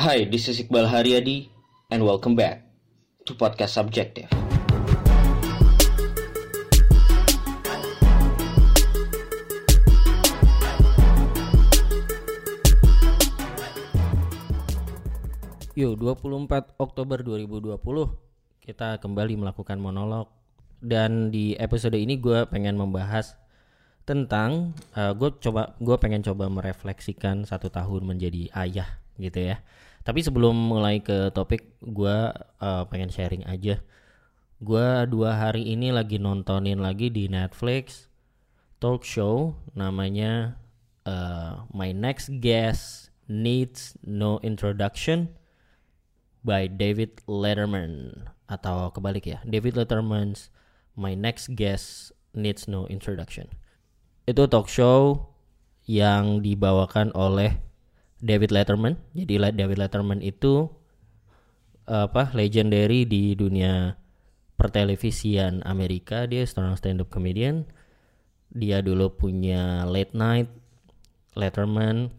Hi, this is Iqbal Haryadi and welcome back to Podcast Subjective. Yo, 24 Oktober 2020 kita kembali melakukan monolog dan di episode ini gue pengen membahas tentang uh, gue coba gue pengen coba merefleksikan satu tahun menjadi ayah gitu ya. Tapi sebelum mulai ke topik gue uh, pengen sharing aja. Gue dua hari ini lagi nontonin lagi di Netflix talk show namanya uh, My Next Guest Needs No Introduction by David Letterman atau kebalik ya David Letterman's My Next Guest Needs No Introduction itu talk show yang dibawakan oleh David Letterman. Jadi David Letterman itu apa legendary di dunia pertelevisian Amerika. Dia seorang stand up comedian. Dia dulu punya late night Letterman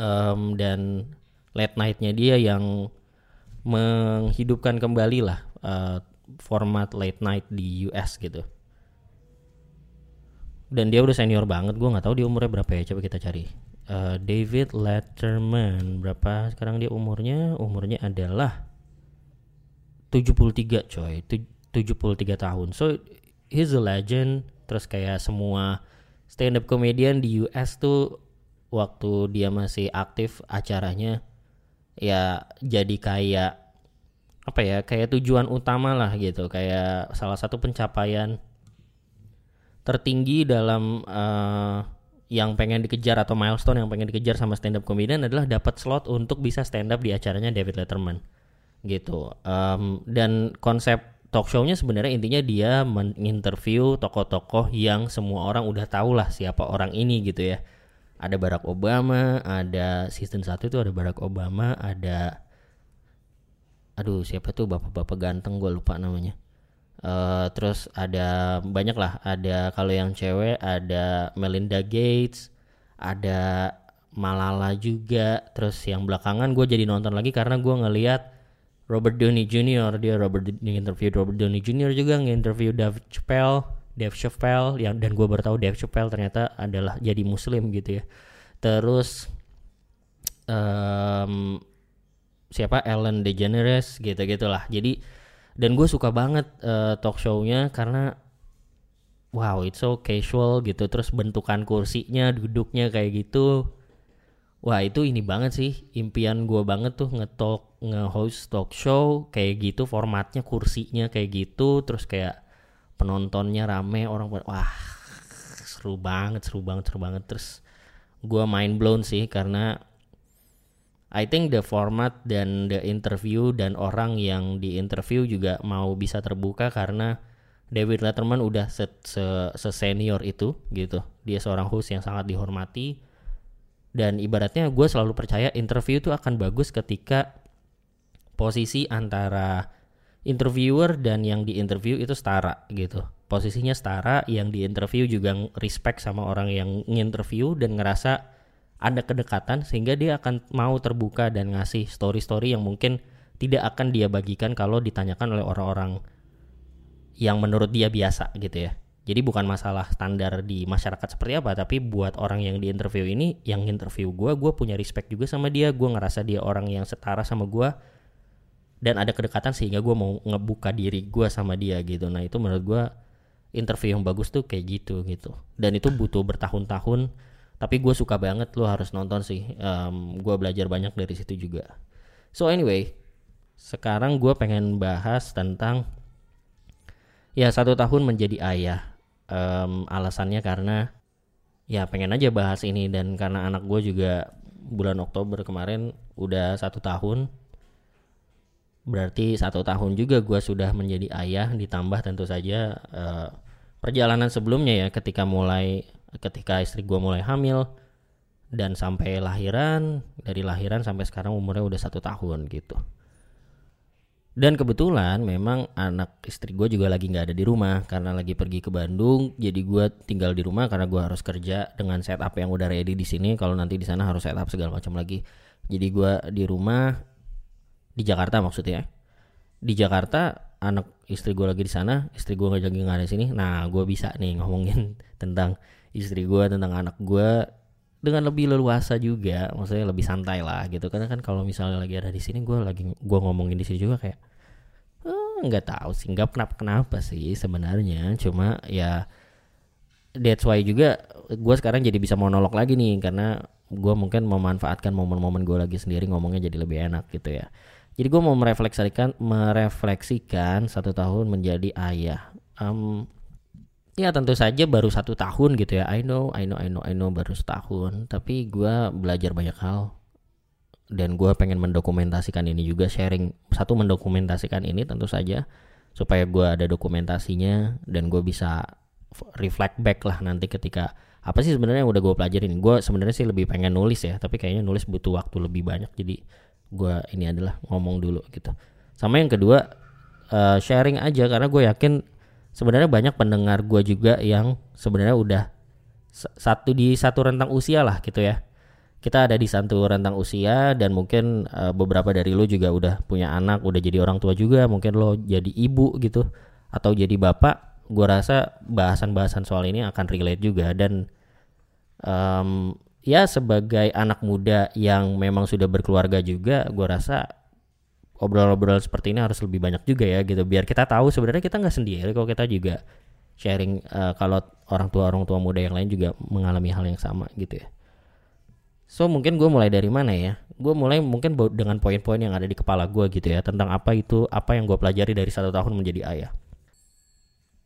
um, dan late nightnya dia yang menghidupkan kembali lah uh, format late night di US gitu. Dan dia udah senior banget, gue nggak tahu dia umurnya berapa ya, coba kita cari. Uh, David Letterman berapa sekarang dia umurnya? Umurnya adalah 73 coy, 73 tahun. So he's a legend. Terus kayak semua stand up comedian di US tuh waktu dia masih aktif acaranya ya jadi kayak apa ya kayak tujuan utama lah gitu kayak salah satu pencapaian tertinggi dalam uh, yang pengen dikejar atau milestone yang pengen dikejar sama stand up comedian adalah dapat slot untuk bisa stand up di acaranya David Letterman. Gitu. Um, dan konsep talk show-nya sebenarnya intinya dia menginterview tokoh-tokoh yang semua orang udah tahu lah siapa orang ini gitu ya. Ada Barack Obama, ada season 1 itu ada Barack Obama, ada aduh siapa tuh? Bapak-bapak ganteng gue lupa namanya. Uh, terus ada banyak lah, ada kalau yang cewek ada Melinda Gates, ada Malala juga, terus yang belakangan gue jadi nonton lagi karena gue ngeliat Robert Downey Jr. dia Robert interview Robert Downey Jr. juga nginterview Dave Chappelle Dave Chappelle yang dan gue baru tahu Dave Chappelle ternyata adalah jadi muslim gitu ya terus um, siapa Ellen DeGeneres gitu gitulah jadi dan gue suka banget uh, talk show-nya karena wow it's so casual gitu. Terus bentukan kursinya duduknya kayak gitu. Wah itu ini banget sih impian gue banget tuh ngetalk nge-host talk show kayak gitu formatnya kursinya kayak gitu. Terus kayak penontonnya rame orang wah seru banget seru banget seru banget. Terus gue mind blown sih karena I think the format dan the interview dan orang yang di interview juga mau bisa terbuka karena David Letterman udah se, se, se senior itu gitu dia seorang host yang sangat dihormati dan ibaratnya gue selalu percaya interview itu akan bagus ketika posisi antara interviewer dan yang diinterview itu setara gitu. Posisinya setara, yang diinterview juga respect sama orang yang nginterview dan ngerasa ada kedekatan sehingga dia akan mau terbuka dan ngasih story-story yang mungkin tidak akan dia bagikan kalau ditanyakan oleh orang-orang yang menurut dia biasa gitu ya. Jadi bukan masalah standar di masyarakat seperti apa, tapi buat orang yang diinterview ini, yang interview gue, gue punya respect juga sama dia, gue ngerasa dia orang yang setara sama gue, dan ada kedekatan sehingga gue mau ngebuka diri gue sama dia gitu nah itu menurut gue interview yang bagus tuh kayak gitu gitu dan itu butuh bertahun-tahun tapi gue suka banget lo harus nonton sih. Um, gue belajar banyak dari situ juga. So anyway sekarang gue pengen bahas tentang ya satu tahun menjadi ayah. Um, alasannya karena ya pengen aja bahas ini. Dan karena anak gue juga bulan Oktober kemarin udah satu tahun. Berarti satu tahun juga gue sudah menjadi ayah ditambah tentu saja uh, perjalanan sebelumnya ya ketika mulai ketika istri gue mulai hamil dan sampai lahiran dari lahiran sampai sekarang umurnya udah satu tahun gitu Dan kebetulan memang anak istri gue juga lagi nggak ada di rumah karena lagi pergi ke Bandung. Jadi gue tinggal di rumah karena gue harus kerja dengan setup yang udah ready di sini. Kalau nanti di sana harus setup segala macam lagi. Jadi gue di rumah di Jakarta maksudnya. Di Jakarta anak istri gue lagi di sana, istri gue nggak lagi nggak ada di sini. Nah gue bisa nih ngomongin tentang istri gue, tentang anak gue dengan lebih leluasa juga, maksudnya lebih santai lah gitu. Karena kan kalau misalnya lagi ada di sini, gue lagi gue ngomongin di sini juga kayak eh, nggak eh, tahu sih, nggak kenapa kenapa sih sebenarnya. Cuma ya that's why juga gue sekarang jadi bisa monolog lagi nih karena gue mungkin memanfaatkan momen-momen gue lagi sendiri ngomongnya jadi lebih enak gitu ya. Jadi gue mau merefleksikan merefleksikan satu tahun menjadi ayah. Um, ya tentu saja baru satu tahun gitu ya. I know, I know, I know, I know baru setahun. Tapi gue belajar banyak hal. Dan gue pengen mendokumentasikan ini juga. Sharing satu mendokumentasikan ini tentu saja. Supaya gue ada dokumentasinya. Dan gue bisa reflect back lah nanti ketika apa sih sebenarnya yang udah gue pelajarin? Gue sebenarnya sih lebih pengen nulis ya. Tapi kayaknya nulis butuh waktu lebih banyak. Jadi gue ini adalah ngomong dulu gitu. Sama yang kedua uh, sharing aja. Karena gue yakin sebenarnya banyak pendengar gue juga yang sebenarnya udah satu di satu rentang usia lah gitu ya. Kita ada di satu rentang usia dan mungkin uh, beberapa dari lo juga udah punya anak udah jadi orang tua juga mungkin lo jadi ibu gitu atau jadi bapak gue rasa bahasan-bahasan soal ini akan relate juga dan um, ya sebagai anak muda yang memang sudah berkeluarga juga gue rasa obrolan-obrolan seperti ini harus lebih banyak juga ya gitu biar kita tahu sebenarnya kita nggak sendiri kalau kita juga sharing uh, kalau orang tua orang tua muda yang lain juga mengalami hal yang sama gitu ya so mungkin gue mulai dari mana ya gue mulai mungkin dengan poin-poin yang ada di kepala gue gitu ya tentang apa itu apa yang gue pelajari dari satu tahun menjadi ayah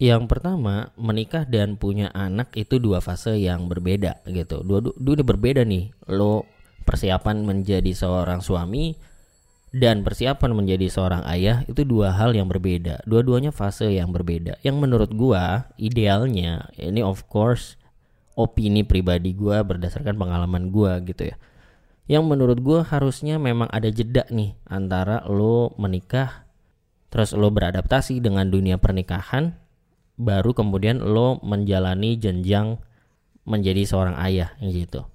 yang pertama, menikah dan punya anak itu dua fase yang berbeda gitu. Dua, dua, berbeda nih. Lo persiapan menjadi seorang suami dan persiapan menjadi seorang ayah itu dua hal yang berbeda. Dua-duanya fase yang berbeda. Yang menurut gua idealnya ini of course opini pribadi gua berdasarkan pengalaman gua gitu ya. Yang menurut gua harusnya memang ada jeda nih antara lo menikah terus lo beradaptasi dengan dunia pernikahan baru kemudian lo menjalani jenjang menjadi seorang ayah gitu.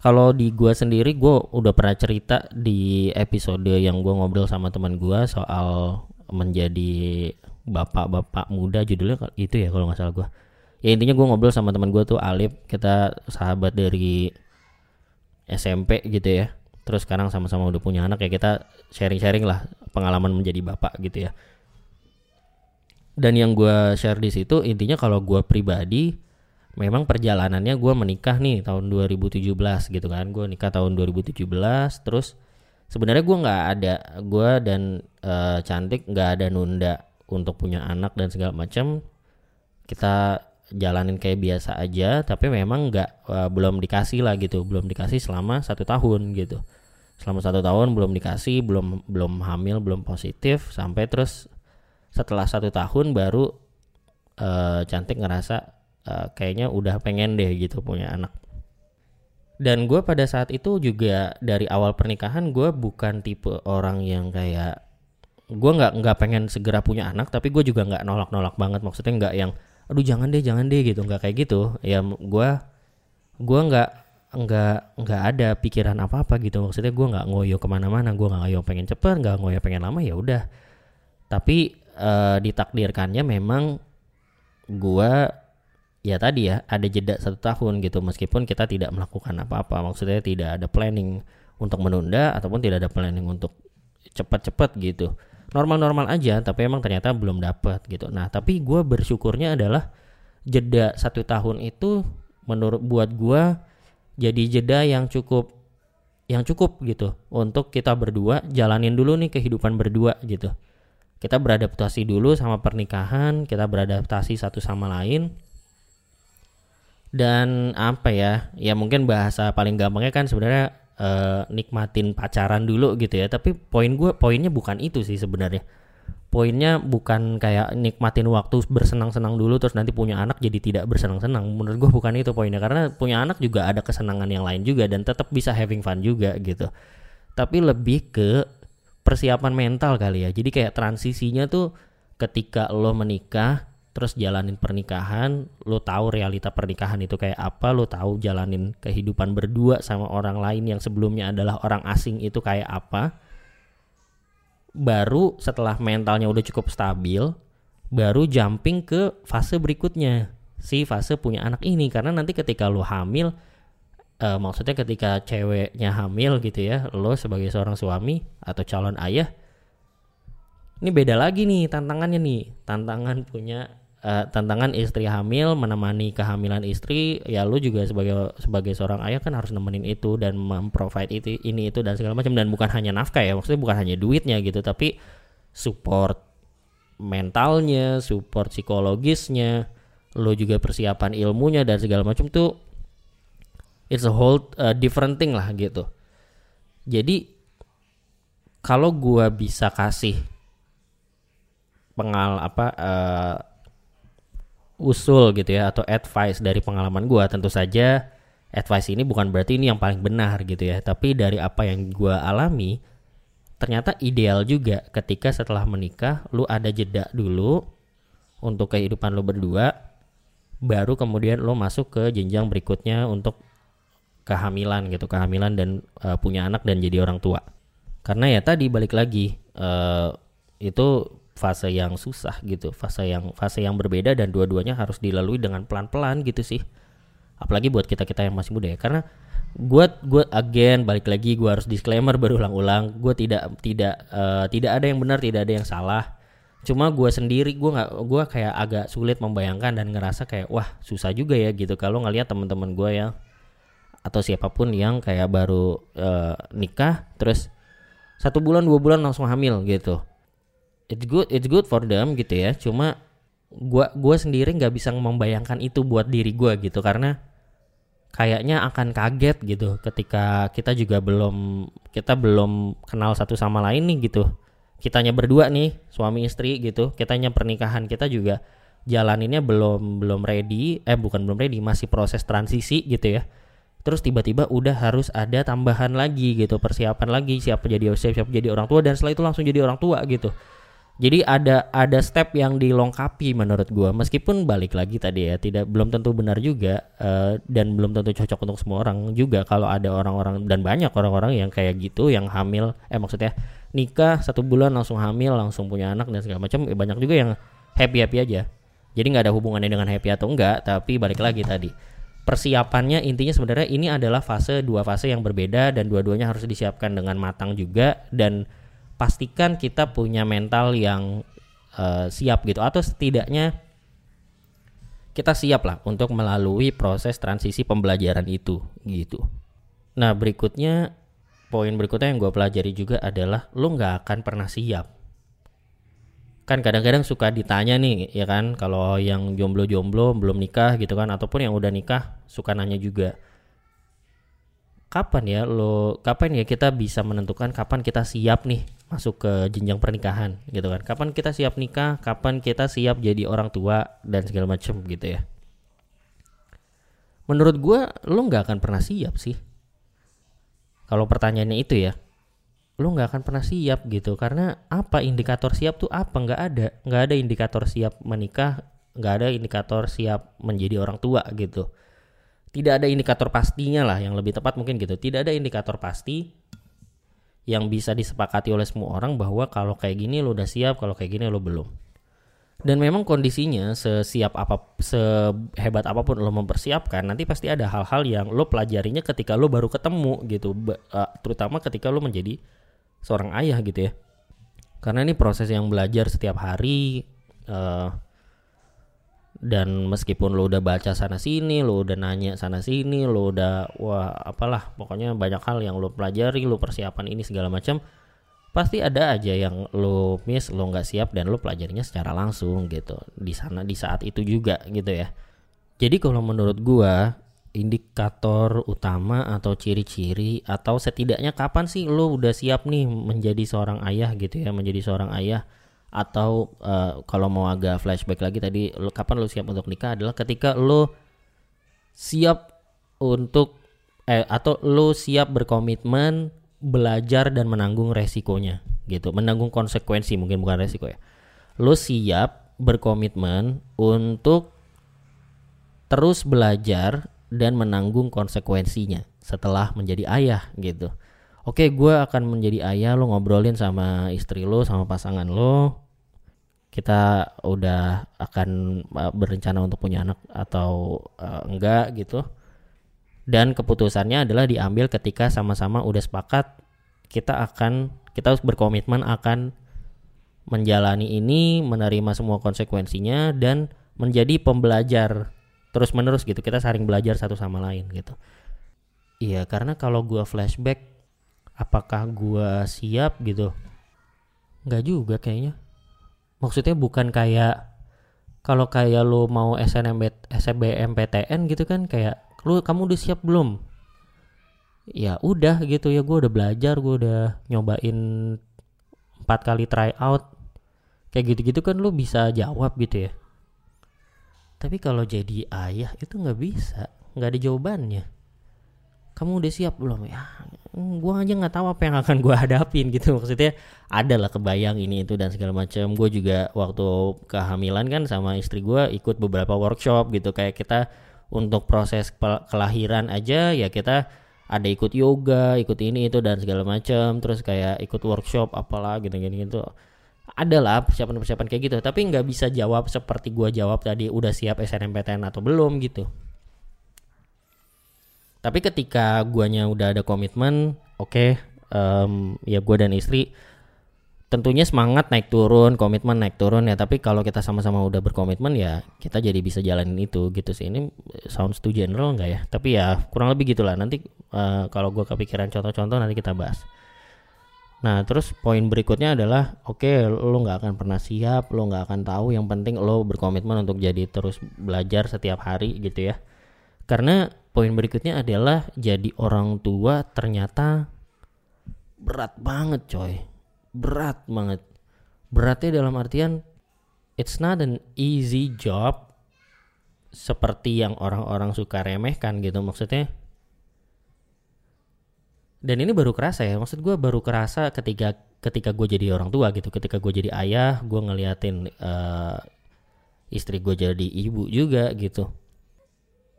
Kalau di gua sendiri gua udah pernah cerita di episode yang gua ngobrol sama teman gua soal menjadi bapak-bapak muda judulnya itu ya kalau nggak salah gua. Ya intinya gua ngobrol sama teman gua tuh Alip, kita sahabat dari SMP gitu ya. Terus sekarang sama-sama udah punya anak ya kita sharing-sharing lah pengalaman menjadi bapak gitu ya dan yang gue share di situ intinya kalau gue pribadi memang perjalanannya gue menikah nih tahun 2017 gitu kan. Gue nikah tahun 2017 terus sebenarnya gue nggak ada gue dan uh, cantik nggak ada nunda untuk punya anak dan segala macam kita jalanin kayak biasa aja tapi memang nggak uh, belum dikasih lah gitu. Belum dikasih selama satu tahun gitu. Selama satu tahun belum dikasih belum belum hamil belum positif sampai terus setelah satu tahun baru uh, cantik ngerasa uh, kayaknya udah pengen deh gitu punya anak. Dan gue pada saat itu juga dari awal pernikahan gue bukan tipe orang yang kayak gue nggak nggak pengen segera punya anak tapi gue juga nggak nolak-nolak banget. Maksudnya nggak yang aduh jangan deh jangan deh gitu. Nggak kayak gitu. Ya gue gue nggak nggak nggak ada pikiran apa apa gitu. Maksudnya gue nggak ngoyo ke mana-mana. Gue nggak ngoyo pengen cepet nggak ngoyo pengen lama ya udah. Tapi uh, ditakdirkannya memang gua ya tadi ya ada jeda satu tahun gitu meskipun kita tidak melakukan apa-apa. Maksudnya tidak ada planning untuk menunda ataupun tidak ada planning untuk cepat-cepat gitu. Normal-normal aja tapi emang ternyata belum dapat gitu. Nah tapi gue bersyukurnya adalah jeda satu tahun itu menurut buat gue jadi jeda yang cukup yang cukup gitu. Untuk kita berdua jalanin dulu nih kehidupan berdua gitu. Kita beradaptasi dulu sama pernikahan, kita beradaptasi satu sama lain. Dan apa ya? Ya mungkin bahasa paling gampangnya kan sebenarnya uh, nikmatin pacaran dulu gitu ya. Tapi poin gue poinnya bukan itu sih sebenarnya. Poinnya bukan kayak nikmatin waktu bersenang-senang dulu terus nanti punya anak jadi tidak bersenang-senang. Menurut gue bukan itu poinnya karena punya anak juga ada kesenangan yang lain juga dan tetap bisa having fun juga gitu. Tapi lebih ke persiapan mental kali ya. Jadi kayak transisinya tuh ketika lo menikah terus jalanin pernikahan, lo tahu realita pernikahan itu kayak apa, lo tahu jalanin kehidupan berdua sama orang lain yang sebelumnya adalah orang asing itu kayak apa. Baru setelah mentalnya udah cukup stabil, baru jumping ke fase berikutnya. Si fase punya anak ini karena nanti ketika lo hamil uh, maksudnya ketika ceweknya hamil gitu ya, lo sebagai seorang suami atau calon ayah ini beda lagi nih tantangannya nih tantangan punya uh, tantangan istri hamil menemani kehamilan istri ya lu juga sebagai sebagai seorang ayah kan harus nemenin itu dan memprovide itu ini itu dan segala macam. Dan bukan hanya nafkah ya maksudnya bukan hanya duitnya gitu tapi support mentalnya support psikologisnya lo juga persiapan ilmunya dan segala macam tuh it's a whole uh, different thing lah gitu. Jadi kalau gua bisa kasih pengal apa uh, usul gitu ya atau advice dari pengalaman gua tentu saja advice ini bukan berarti ini yang paling benar gitu ya. Tapi dari apa yang gua alami ternyata ideal juga ketika setelah menikah lu ada jeda dulu untuk kehidupan lu berdua baru kemudian lu masuk ke jenjang berikutnya untuk kehamilan gitu kehamilan dan uh, punya anak dan jadi orang tua. Karena ya tadi balik lagi uh, itu fase yang susah gitu, fase yang fase yang berbeda dan dua-duanya harus dilalui dengan pelan-pelan gitu sih. Apalagi buat kita-kita yang masih muda ya. Karena gue gue again balik lagi gue harus disclaimer berulang-ulang, gue tidak tidak uh, tidak ada yang benar, tidak ada yang salah. Cuma gue sendiri gue nggak gue kayak agak sulit membayangkan dan ngerasa kayak wah susah juga ya gitu kalau ngelihat teman-teman gue yang atau siapa pun yang kayak baru uh, nikah terus satu bulan dua bulan langsung hamil gitu it's good it's good for them gitu ya. Cuma gua gua sendiri nggak bisa membayangkan itu buat diri gua gitu karena kayaknya akan kaget gitu ketika kita juga belum kita belum kenal satu sama lain nih gitu. Kitanya berdua nih suami istri gitu kitanya pernikahan kita juga jalaninnya belum belum ready eh bukan belum ready masih proses transisi gitu ya. Terus tiba-tiba udah harus ada tambahan lagi gitu persiapan lagi siapa jadi siapa, jadi orang tua dan setelah itu langsung jadi orang tua gitu jadi ada ada step yang dilengkapi menurut gua. Meskipun balik lagi tadi ya tidak belum tentu benar juga uh, dan belum tentu cocok untuk semua orang juga. Kalau ada orang-orang dan banyak orang-orang yang kayak gitu yang hamil eh maksudnya nikah satu bulan langsung hamil langsung punya anak dan segala macam eh, banyak juga yang happy happy aja. Jadi nggak ada hubungannya dengan happy atau enggak tapi balik lagi tadi. Persiapannya intinya sebenarnya ini adalah fase dua fase yang berbeda dan dua-duanya harus disiapkan dengan matang juga dan pastikan kita punya mental yang uh, siap gitu atau setidaknya kita siap lah untuk melalui proses transisi pembelajaran itu gitu. Nah berikutnya poin berikutnya yang gue pelajari juga adalah lo nggak akan pernah siap. Kan kadang-kadang suka ditanya nih ya kan kalau yang jomblo-jomblo belum nikah gitu kan ataupun yang udah nikah suka nanya juga kapan ya lo kapan ya kita bisa menentukan kapan kita siap nih masuk ke jenjang pernikahan gitu kan. Kapan kita siap nikah kapan kita siap jadi orang tua dan segala macam gitu ya. Menurut gue lo nggak akan pernah siap sih. Kalau pertanyaannya itu ya lo nggak akan pernah siap gitu. Karena apa indikator siap tuh apa? Nggak ada. Nggak ada indikator siap menikah nggak ada indikator siap menjadi orang tua gitu. Tidak ada indikator pastinya lah yang lebih tepat mungkin gitu. Tidak ada indikator pasti yang bisa disepakati oleh semua orang bahwa kalau kayak gini lo udah siap kalau kayak gini lo belum. Dan memang kondisinya sesiap apa sehebat apa pun lo mempersiapkan nanti pasti ada hal-hal yang lo pelajarinya ketika lo baru ketemu gitu. Uh, terutama ketika lo menjadi seorang ayah gitu ya. Karena ini proses yang belajar setiap hari uh, dan meskipun lo udah baca sana sini lo udah nanya sana sini lo udah wah apalah pokoknya banyak hal yang lo pelajari lo persiapan ini segala macam pasti ada aja yang lo miss lo nggak siap dan lo pelajarinya secara langsung gitu. Di sana di saat itu juga gitu ya. Jadi kalau menurut gua indikator utama atau ciri-ciri atau setidaknya kapan sih lo udah siap nih menjadi seorang ayah gitu ya menjadi seorang ayah atau uh, kalau mau agak flashback lagi tadi lo, kapan lo siap untuk nikah adalah ketika lo siap untuk eh atau lo siap berkomitmen belajar dan menanggung resikonya gitu. Menanggung konsekuensi mungkin bukan resiko ya. Lo siap berkomitmen untuk terus belajar dan menanggung konsekuensinya setelah menjadi ayah gitu oke gue akan menjadi ayah lo ngobrolin sama istri lo sama pasangan lo. Kita udah akan uh, berencana untuk punya anak atau uh, enggak gitu. Dan keputusannya adalah diambil ketika sama-sama udah sepakat kita akan kita harus berkomitmen akan menjalani ini menerima semua konsekuensinya dan menjadi pembelajar terus menerus gitu. Kita saling belajar satu sama lain gitu. Iya karena kalau gua flashback apakah gua siap gitu? Nggak juga kayaknya. Maksudnya bukan kayak kalau kayak lu mau SNMB SBMPTN gitu kan kayak lu kamu udah siap belum? Ya udah gitu ya gue udah belajar gue udah nyobain empat kali try out. Kayak gitu-gitu kan lu bisa jawab gitu ya. Tapi kalau jadi ayah itu nggak bisa nggak ada jawabannya kamu udah siap belum? Ya gue aja nggak tahu apa yang akan gue hadapin gitu. Maksudnya ada lah kebayang ini itu dan segala macam gue juga waktu kehamilan kan sama istri gue ikut beberapa workshop gitu. Kayak kita untuk proses kelahiran aja ya kita ada ikut yoga ikut ini itu dan segala macam terus kayak ikut workshop apalah gitu gini gitu ada lah persiapan persiapan kayak gitu. Tapi nggak bisa jawab seperti gue jawab tadi udah siap SNMPTN atau belum? gitu tapi ketika guanya udah ada komitmen oke okay, um, ya gua dan istri tentunya semangat naik turun komitmen naik turun ya. Tapi kalau kita sama-sama udah berkomitmen ya kita jadi bisa jalanin itu gitu sih. Ini sounds too general nggak ya? Tapi ya kurang lebih gitulah. Nanti uh, kalau gua kepikiran contoh-contoh nanti kita bahas. Nah terus poin berikutnya adalah oke okay, lo nggak akan pernah siap lo nggak akan tahu. Yang penting lo berkomitmen untuk jadi terus belajar setiap hari gitu ya. Karena poin berikutnya adalah jadi orang tua ternyata berat banget coy. Berat banget. Beratnya dalam artian it's not an easy job seperti yang orang-orang suka remehkan gitu maksudnya. Dan ini baru kerasa ya maksud gue baru kerasa ketika ketika gue jadi orang tua gitu. Ketika gue jadi ayah gue ngeliatin uh, istri gue jadi ibu juga gitu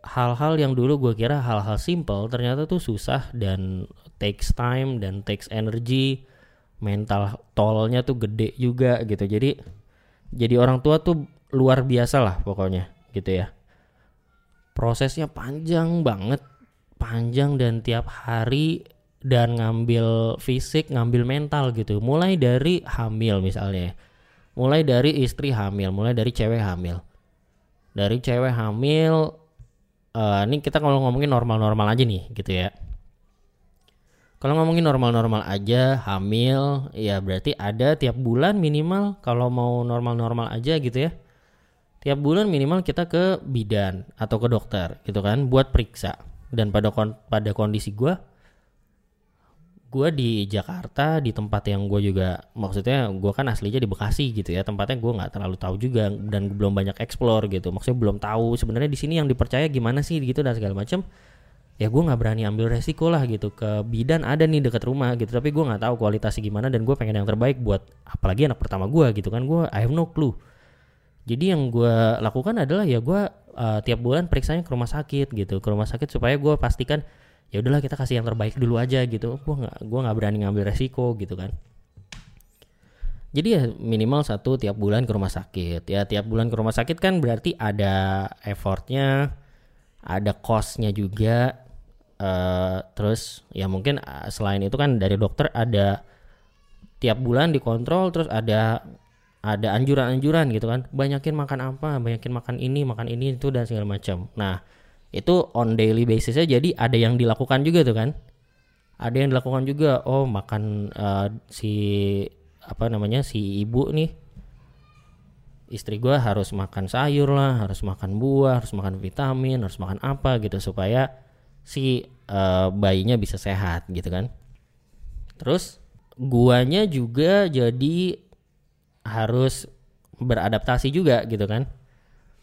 hal-hal yang dulu gue kira hal-hal simple ternyata tuh susah dan takes time dan takes energy. Mental tolnya tuh gede juga gitu. Jadi jadi orang tua tuh luar biasa lah pokoknya gitu ya. Prosesnya panjang banget panjang dan tiap hari dan ngambil fisik ngambil mental gitu. Mulai dari hamil misalnya mulai dari istri hamil mulai dari cewek hamil. Dari cewek hamil uh, ini kita kalau ngomongin normal-normal aja nih gitu ya. Kalau ngomongin normal-normal aja, hamil, ya berarti ada tiap bulan minimal kalau mau normal-normal aja gitu ya. Tiap bulan minimal kita ke bidan atau ke dokter gitu kan buat periksa. Dan pada kon pada kondisi gue gue di Jakarta di tempat yang gue juga maksudnya gue kan aslinya di Bekasi gitu ya tempatnya gue nggak terlalu tahu juga dan belum banyak explore gitu. Maksudnya belum tahu sebenarnya di sini yang dipercaya gimana sih gitu dan segala macam ya gue nggak berani ambil resiko lah gitu. Ke bidan ada nih dekat rumah gitu tapi gue nggak tahu kualitasnya gimana dan gue pengen yang terbaik buat apalagi anak pertama gue gitu kan. Gue I have no clue. Jadi yang gue lakukan adalah ya gue uh, tiap bulan periksanya ke rumah sakit gitu ke rumah sakit supaya gue pastikan ya udahlah kita kasih yang terbaik dulu aja gitu. Gue nggak gue nggak berani ngambil resiko gitu kan. Jadi ya minimal satu tiap bulan ke rumah sakit. Ya tiap bulan ke rumah sakit kan berarti ada effortnya ada costnya juga uh, terus ya mungkin uh, selain itu kan dari dokter ada tiap bulan dikontrol terus ada ada anjuran-anjuran gitu kan. Banyakin makan apa? Banyakin makan ini makan ini itu dan segala macam. Nah itu on daily basis aja jadi ada yang dilakukan juga tuh kan. Ada yang dilakukan juga. Oh makan uh, si apa namanya si ibu nih. Istri gue harus makan sayur lah harus makan buah harus makan vitamin harus makan apa gitu supaya si uh, bayinya bisa sehat gitu kan. Terus guanya juga jadi harus beradaptasi juga gitu kan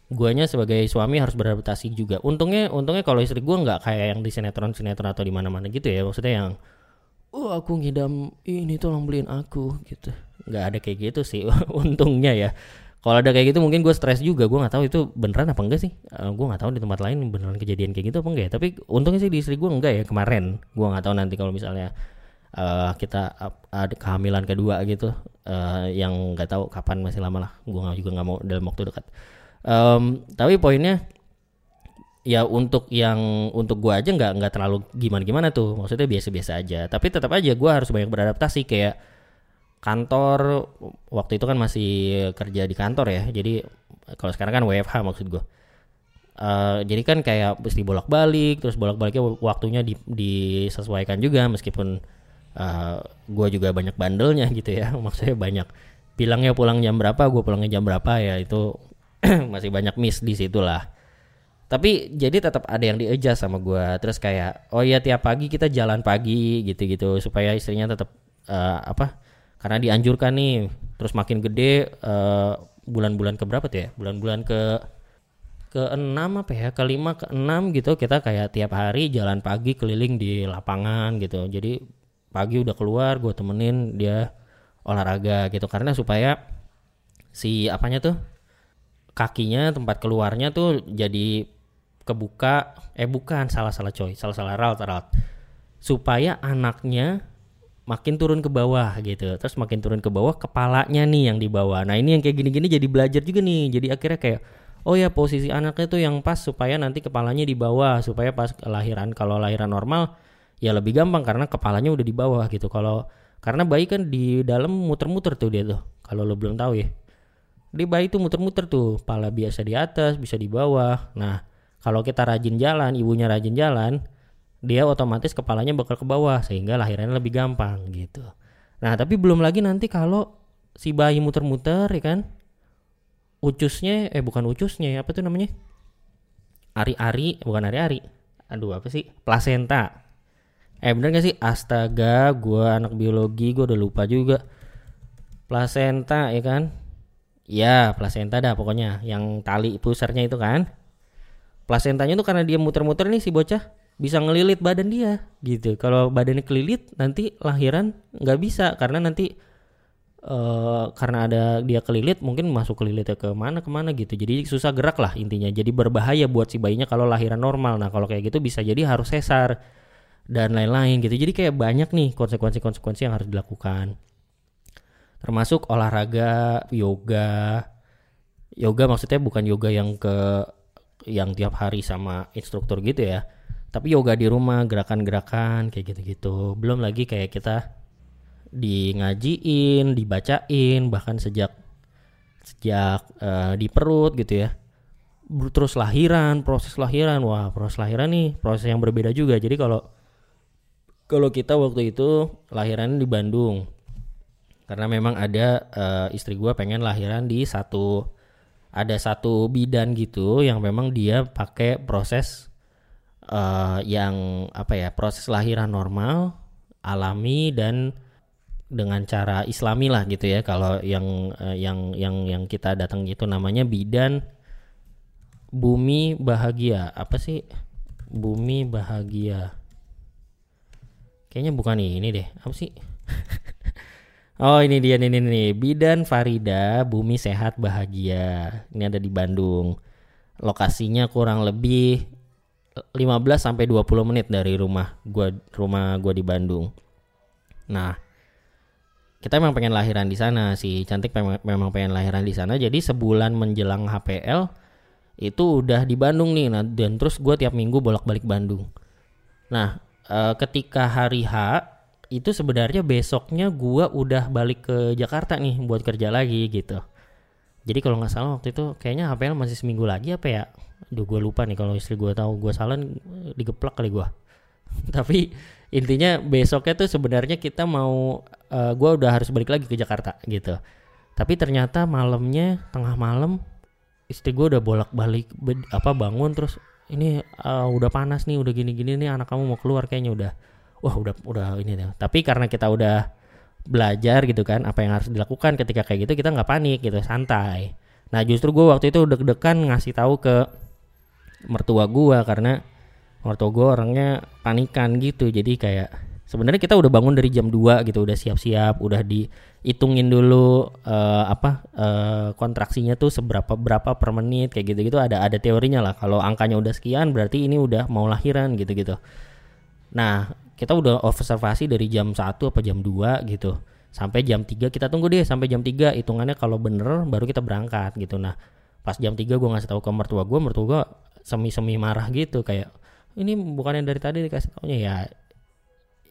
guanya sebagai suami harus beradaptasi juga. Untungnya untungnya kalau istri gue nggak kayak yang di sinetron sinetron atau di mana mana gitu ya. Maksudnya yang oh aku ngidam ini tolong beliin aku gitu. Nggak ada kayak gitu sih untungnya ya. Kalau ada kayak gitu mungkin gue stres juga. Gue nggak tahu itu beneran apa enggak sih. Uh, gue nggak tahu di tempat lain beneran kejadian kayak gitu apa enggak ya. Tapi untungnya sih di istri gue enggak ya kemarin. Gue nggak tahu nanti kalau misalnya uh, kita ada kehamilan kedua gitu uh, yang nggak tahu kapan masih lama lah. Gue juga nggak mau dalam waktu dekat um, tapi poinnya ya untuk yang untuk gue aja nggak nggak terlalu gimana gimana tuh. Maksudnya biasa biasa aja. Tapi tetap aja gue harus banyak beradaptasi. Kayak kantor waktu itu kan masih kerja di kantor ya. Jadi kalau sekarang kan WFH maksud gue uh, jadi kan kayak mesti bolak balik terus bolak baliknya waktunya di, disesuaikan juga meskipun uh, eh, gue juga banyak bandelnya gitu ya. Maksudnya banyak. Bilangnya pulang jam berapa gue pulangnya jam berapa ya itu masih banyak miss di situ lah tapi jadi tetap ada yang di-adjust sama gue terus kayak oh ya tiap pagi kita jalan pagi gitu-gitu supaya istrinya tetap uh, apa karena dianjurkan nih terus makin gede uh, bulan-bulan ke berapa tuh ya? Bulan-bulan ke ke enam apa ya? Ke lima ke enam gitu kita kayak tiap hari jalan pagi keliling di lapangan gitu. Jadi pagi udah keluar gue temenin dia olahraga gitu. Karena supaya si apanya tuh kakinya tempat keluarnya tuh jadi kebuka. Eh bukan salah salah coy. Salah salah ral ral supaya anaknya makin turun ke bawah gitu. Terus makin turun ke bawah kepalanya nih yang di bawah. Nah ini yang kayak gini-gini jadi belajar juga nih. Jadi akhirnya kayak oh ya posisi anaknya tuh yang pas supaya nanti kepalanya di bawah. Supaya pas kelahiran kalau lahiran normal ya lebih gampang karena kepalanya udah di bawah gitu. Kalau karena bayi kan di dalam muter-muter tuh dia tuh. Kalau lo belum tahu ya di bayi tuh muter-muter tuh pala biasa di atas bisa di bawah nah kalau kita rajin jalan, ibunya rajin jalan, dia otomatis kepalanya bakal ke bawah sehingga lahirannya lebih gampang gitu. Nah, tapi belum lagi nanti kalau si bayi muter-muter ya kan. Ucusnya eh bukan ucusnya ya, apa tuh namanya? Ari-ari, bukan ari-ari. Aduh, apa sih? Plasenta. Eh bener gak sih? Astaga, gue anak biologi, gue udah lupa juga. Plasenta ya kan? Ya, plasenta dah pokoknya. Yang tali pusarnya itu kan. Plasentanya tuh karena dia muter-muter nih si bocah bisa ngelilit badan dia gitu. Kalau badannya kelilit nanti lahiran nggak bisa karena nanti uh, karena ada dia kelilit mungkin masuk kelilitnya ke mana ke mana gitu. Jadi susah gerak lah intinya. Jadi berbahaya buat si bayinya kalau lahiran normal. Nah kalau kayak gitu bisa jadi harus sesar dan lain-lain gitu. Jadi kayak banyak nih konsekuensi-konsekuensi yang harus dilakukan termasuk olahraga yoga. Yoga maksudnya bukan yoga yang ke yang tiap hari sama instruktur gitu ya. Tapi yoga di rumah gerakan-gerakan kayak gitu-gitu. Belum lagi kayak kita di ngajiin dibacain bahkan sejak sejak uh, di perut gitu ya. Terus lahiran proses lahiran. Wah proses lahiran nih proses yang berbeda juga. Jadi kalau kalau kita waktu itu lahiran di Bandung karena memang ada uh, istri gue pengen lahiran di satu ada satu bidan gitu yang memang dia pakai proses uh, yang apa ya proses lahiran normal alami dan dengan cara islami lah gitu ya. Kalau yang uh, yang yang yang kita datang itu namanya bidan bumi bahagia. Apa sih? Bumi bahagia. Kayaknya bukan ini deh. Apa sih Oh ini dia nih, nih, nih. Bidan Farida Bumi Sehat Bahagia. Ini ada di Bandung. Lokasinya kurang lebih 15 sampai 20 menit dari rumah gua rumah gua di Bandung. Nah, kita memang pengen lahiran di sana si cantik memang pengen lahiran di sana jadi sebulan menjelang HPL itu udah di Bandung nih nah dan terus gue tiap minggu bolak-balik Bandung nah e, ketika hari H itu sebenarnya besoknya gua udah balik ke Jakarta nih buat kerja lagi gitu. Jadi kalau nggak salah waktu itu kayaknya HPL masih seminggu lagi apa ya? Duh gue lupa nih kalau istri gue tahu gue salah digeplak kali gue. Tapi intinya besoknya tuh sebenarnya kita mau uh, eh, gue udah harus balik lagi ke Jakarta gitu. Tapi ternyata malamnya tengah malam istri gue udah bolak-balik apa bangun terus ini uh, udah panas nih udah gini-gini nih anak kamu mau keluar kayaknya udah wah udah udah ini deh. Tapi karena kita udah belajar gitu kan apa yang harus dilakukan ketika kayak gitu kita nggak panik gitu santai. Nah justru gue waktu itu deg-degan ngasih tahu ke mertua gue karena mertua gue orangnya panikan gitu jadi kayak sebenarnya kita udah bangun dari jam 2 gitu udah siap-siap udah dihitungin dulu uh, apa uh, kontraksinya tuh seberapa berapa per menit kayak gitu-gitu ada ada teorinya lah kalau angkanya udah sekian berarti ini udah mau lahiran gitu-gitu nah kita udah observasi dari jam 1 apa jam 2 gitu. Sampai jam 3 kita tunggu deh sampai jam 3 hitungannya kalau bener baru kita berangkat gitu. Nah pas jam 3 gue ngasih tahu ke mertua gue mertua gue semi-semi marah gitu kayak ini bukan yang dari tadi dikasih taunya. Ya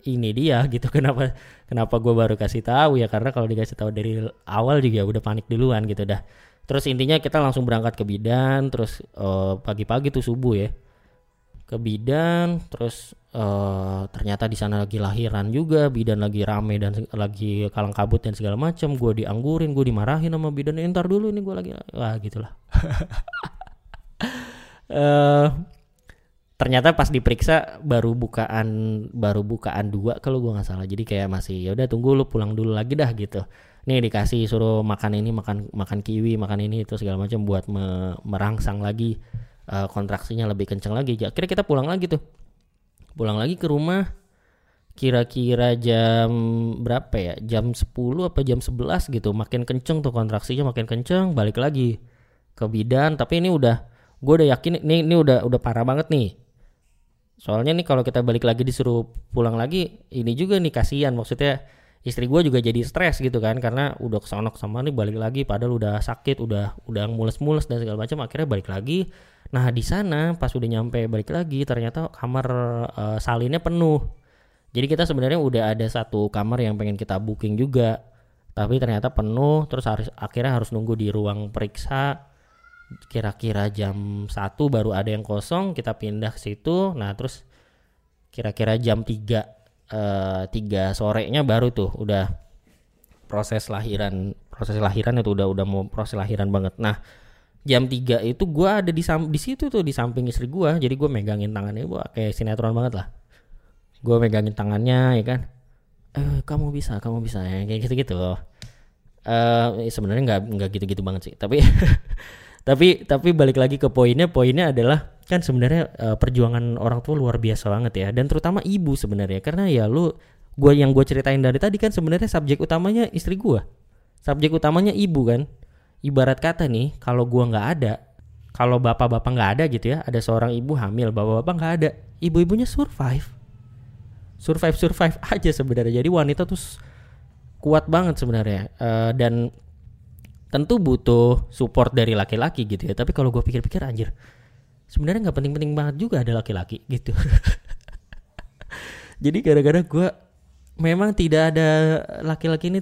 ini dia gitu. Kenapa kenapa gue baru kasih tahu? Ya karena kalau dikasih tahu dari awal juga udah panik duluan gitu dah. Terus intinya kita langsung berangkat ke bidan terus pagi eh, pagi-pagi tuh subuh ya ke bidan terus uh, ternyata di sana lagi lahiran juga bidan lagi rame dan lagi kalang kabut dan segala macam gue dianggurin gue dimarahin sama bidan entar eh, dulu nih gue lagi wah gitulah. Uh, ternyata pas diperiksa baru bukaan baru bukaan dua kalau gue nggak salah. Jadi kayak masih ya udah tunggu lu pulang dulu lagi dah gitu. Nih dikasih suruh makan ini makan makan kiwi makan ini itu segala macam buat me, merangsang lagi uh, kontraksinya lebih kencang lagi. Akhirnya kita pulang lagi tuh. Pulang lagi ke rumah kira-kira jam berapa ya? Jam 10 apa jam 11 gitu. Makin kenceng tuh kontraksinya makin kenceng balik lagi ke bidan. Tapi ini udah gue udah yakin ini ini udah udah parah banget nih. Soalnya nih kalau kita balik lagi disuruh pulang lagi, ini juga nih kasihan. Maksudnya istri gue juga jadi stres gitu kan karena udah ke sana sama nih balik lagi padahal udah sakit udah udah mules-mules dan segala macam akhirnya balik lagi. Nah di sana pas udah nyampe balik lagi ternyata kamar uh, salinnya penuh. Jadi kita sebenarnya udah ada satu kamar yang pengen kita booking juga tapi ternyata penuh terus harus akhirnya harus nunggu di ruang periksa. Kira-kira jam satu baru ada yang kosong kita pindah ke situ. Nah terus kira-kira jam 3 uh, 3 sorenya baru tuh udah proses lahiran proses lahiran itu udah udah mau proses lahiran banget. Nah jam 3 itu gue ada di di situ tuh di samping istri gue jadi gue megangin tangannya gue kayak sinetron banget lah. Gue megangin tangannya ya kan? Eh kamu bisa kamu bisa ya kayak gitu gitu uh, sebenarnya nggak nggak gitu gitu banget sih tapi tapi tapi balik lagi ke poinnya poinnya adalah kan sebenarnya uh, perjuangan orang tua luar biasa banget ya. Dan terutama ibu sebenarnya. Karena ya lu gua yang gue ceritain dari tadi kan sebenarnya subjek utamanya istri gua. Subjek utamanya ibu kan. Ibarat kata nih kalau gua nggak ada kalau bapak-bapak nggak ada gitu ya ada seorang ibu hamil bapak-bapak nggak ada ibu-ibunya survive. Survive survive aja sebenarnya. Jadi wanita tuh kuat banget sebenarnya. Uh, dan tentu butuh support dari laki-laki gitu ya. Tapi kalau gue pikir-pikir anjir sebenarnya nggak penting-penting banget juga ada laki-laki gitu. Jadi gara-gara gue memang tidak ada laki-laki ini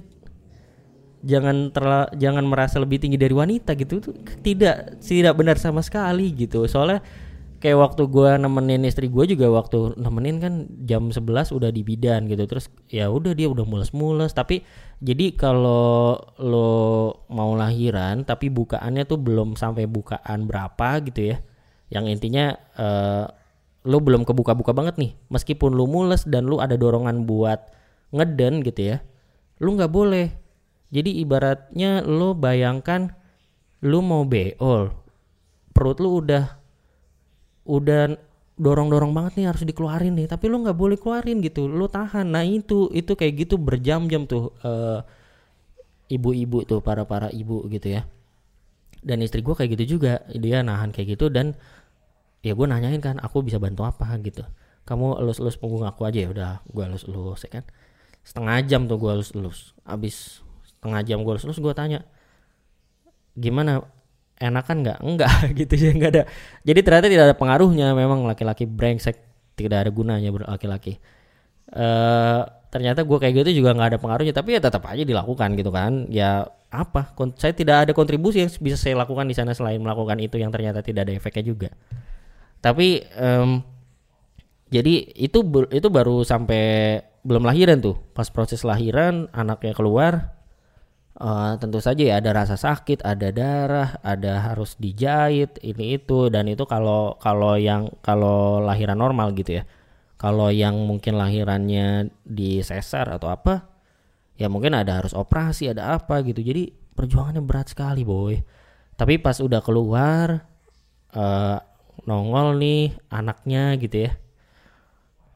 jangan terla, jangan merasa lebih tinggi dari wanita gitu. Tidak tidak benar sama sekali gitu. Soalnya kayak waktu gue nemenin istri gue juga waktu nemenin kan jam 11 udah di bidan gitu. Terus ya udah dia udah mules-mules. Tapi jadi kalau lo mau lahiran tapi bukaannya tuh belum sampai bukaan berapa gitu ya yang intinya uh, lo belum kebuka-buka banget nih. Meskipun lo mules dan lo ada dorongan buat ngeden gitu ya lo nggak boleh. Jadi ibaratnya lo bayangkan lo mau beol perut lo udah udah dorong-dorong banget nih harus dikeluarin nih. Tapi lo nggak boleh keluarin gitu lo tahan. Nah itu itu kayak gitu berjam-jam tuh uh, ibu-ibu tuh para para ibu gitu ya. Dan istri gue kayak gitu juga dia nahan kayak gitu dan ya gue nanyain kan aku bisa bantu apa? Gitu. Kamu elus-elus punggung aku aja ya udah gue elus-elus ya kan. Setengah jam tuh gue elus-elus abis setengah jam gue elus-elus gue tanya gimana enakan nggak? Enggak gitu ya nggak ada. Jadi ternyata tidak ada pengaruhnya memang laki-laki brengsek tidak ada gunanya laki-laki. Uh, ternyata gue kayak gitu juga nggak ada pengaruhnya tapi ya tetap aja dilakukan gitu kan. Ya apa? Saya tidak ada kontribusi yang bisa saya lakukan di sana selain melakukan itu yang ternyata tidak ada efeknya juga tapi um, jadi itu itu baru sampai belum lahiran tuh pas proses lahiran anaknya keluar Uh, tentu saja ya ada rasa sakit, ada darah, ada harus dijahit ini itu dan itu kalau kalau yang kalau lahiran normal gitu ya. Kalau yang mungkin lahirannya di sesar atau apa, ya mungkin ada harus operasi, ada apa gitu. Jadi perjuangannya berat sekali, boy. Tapi pas udah keluar uh, nongol nih anaknya gitu ya.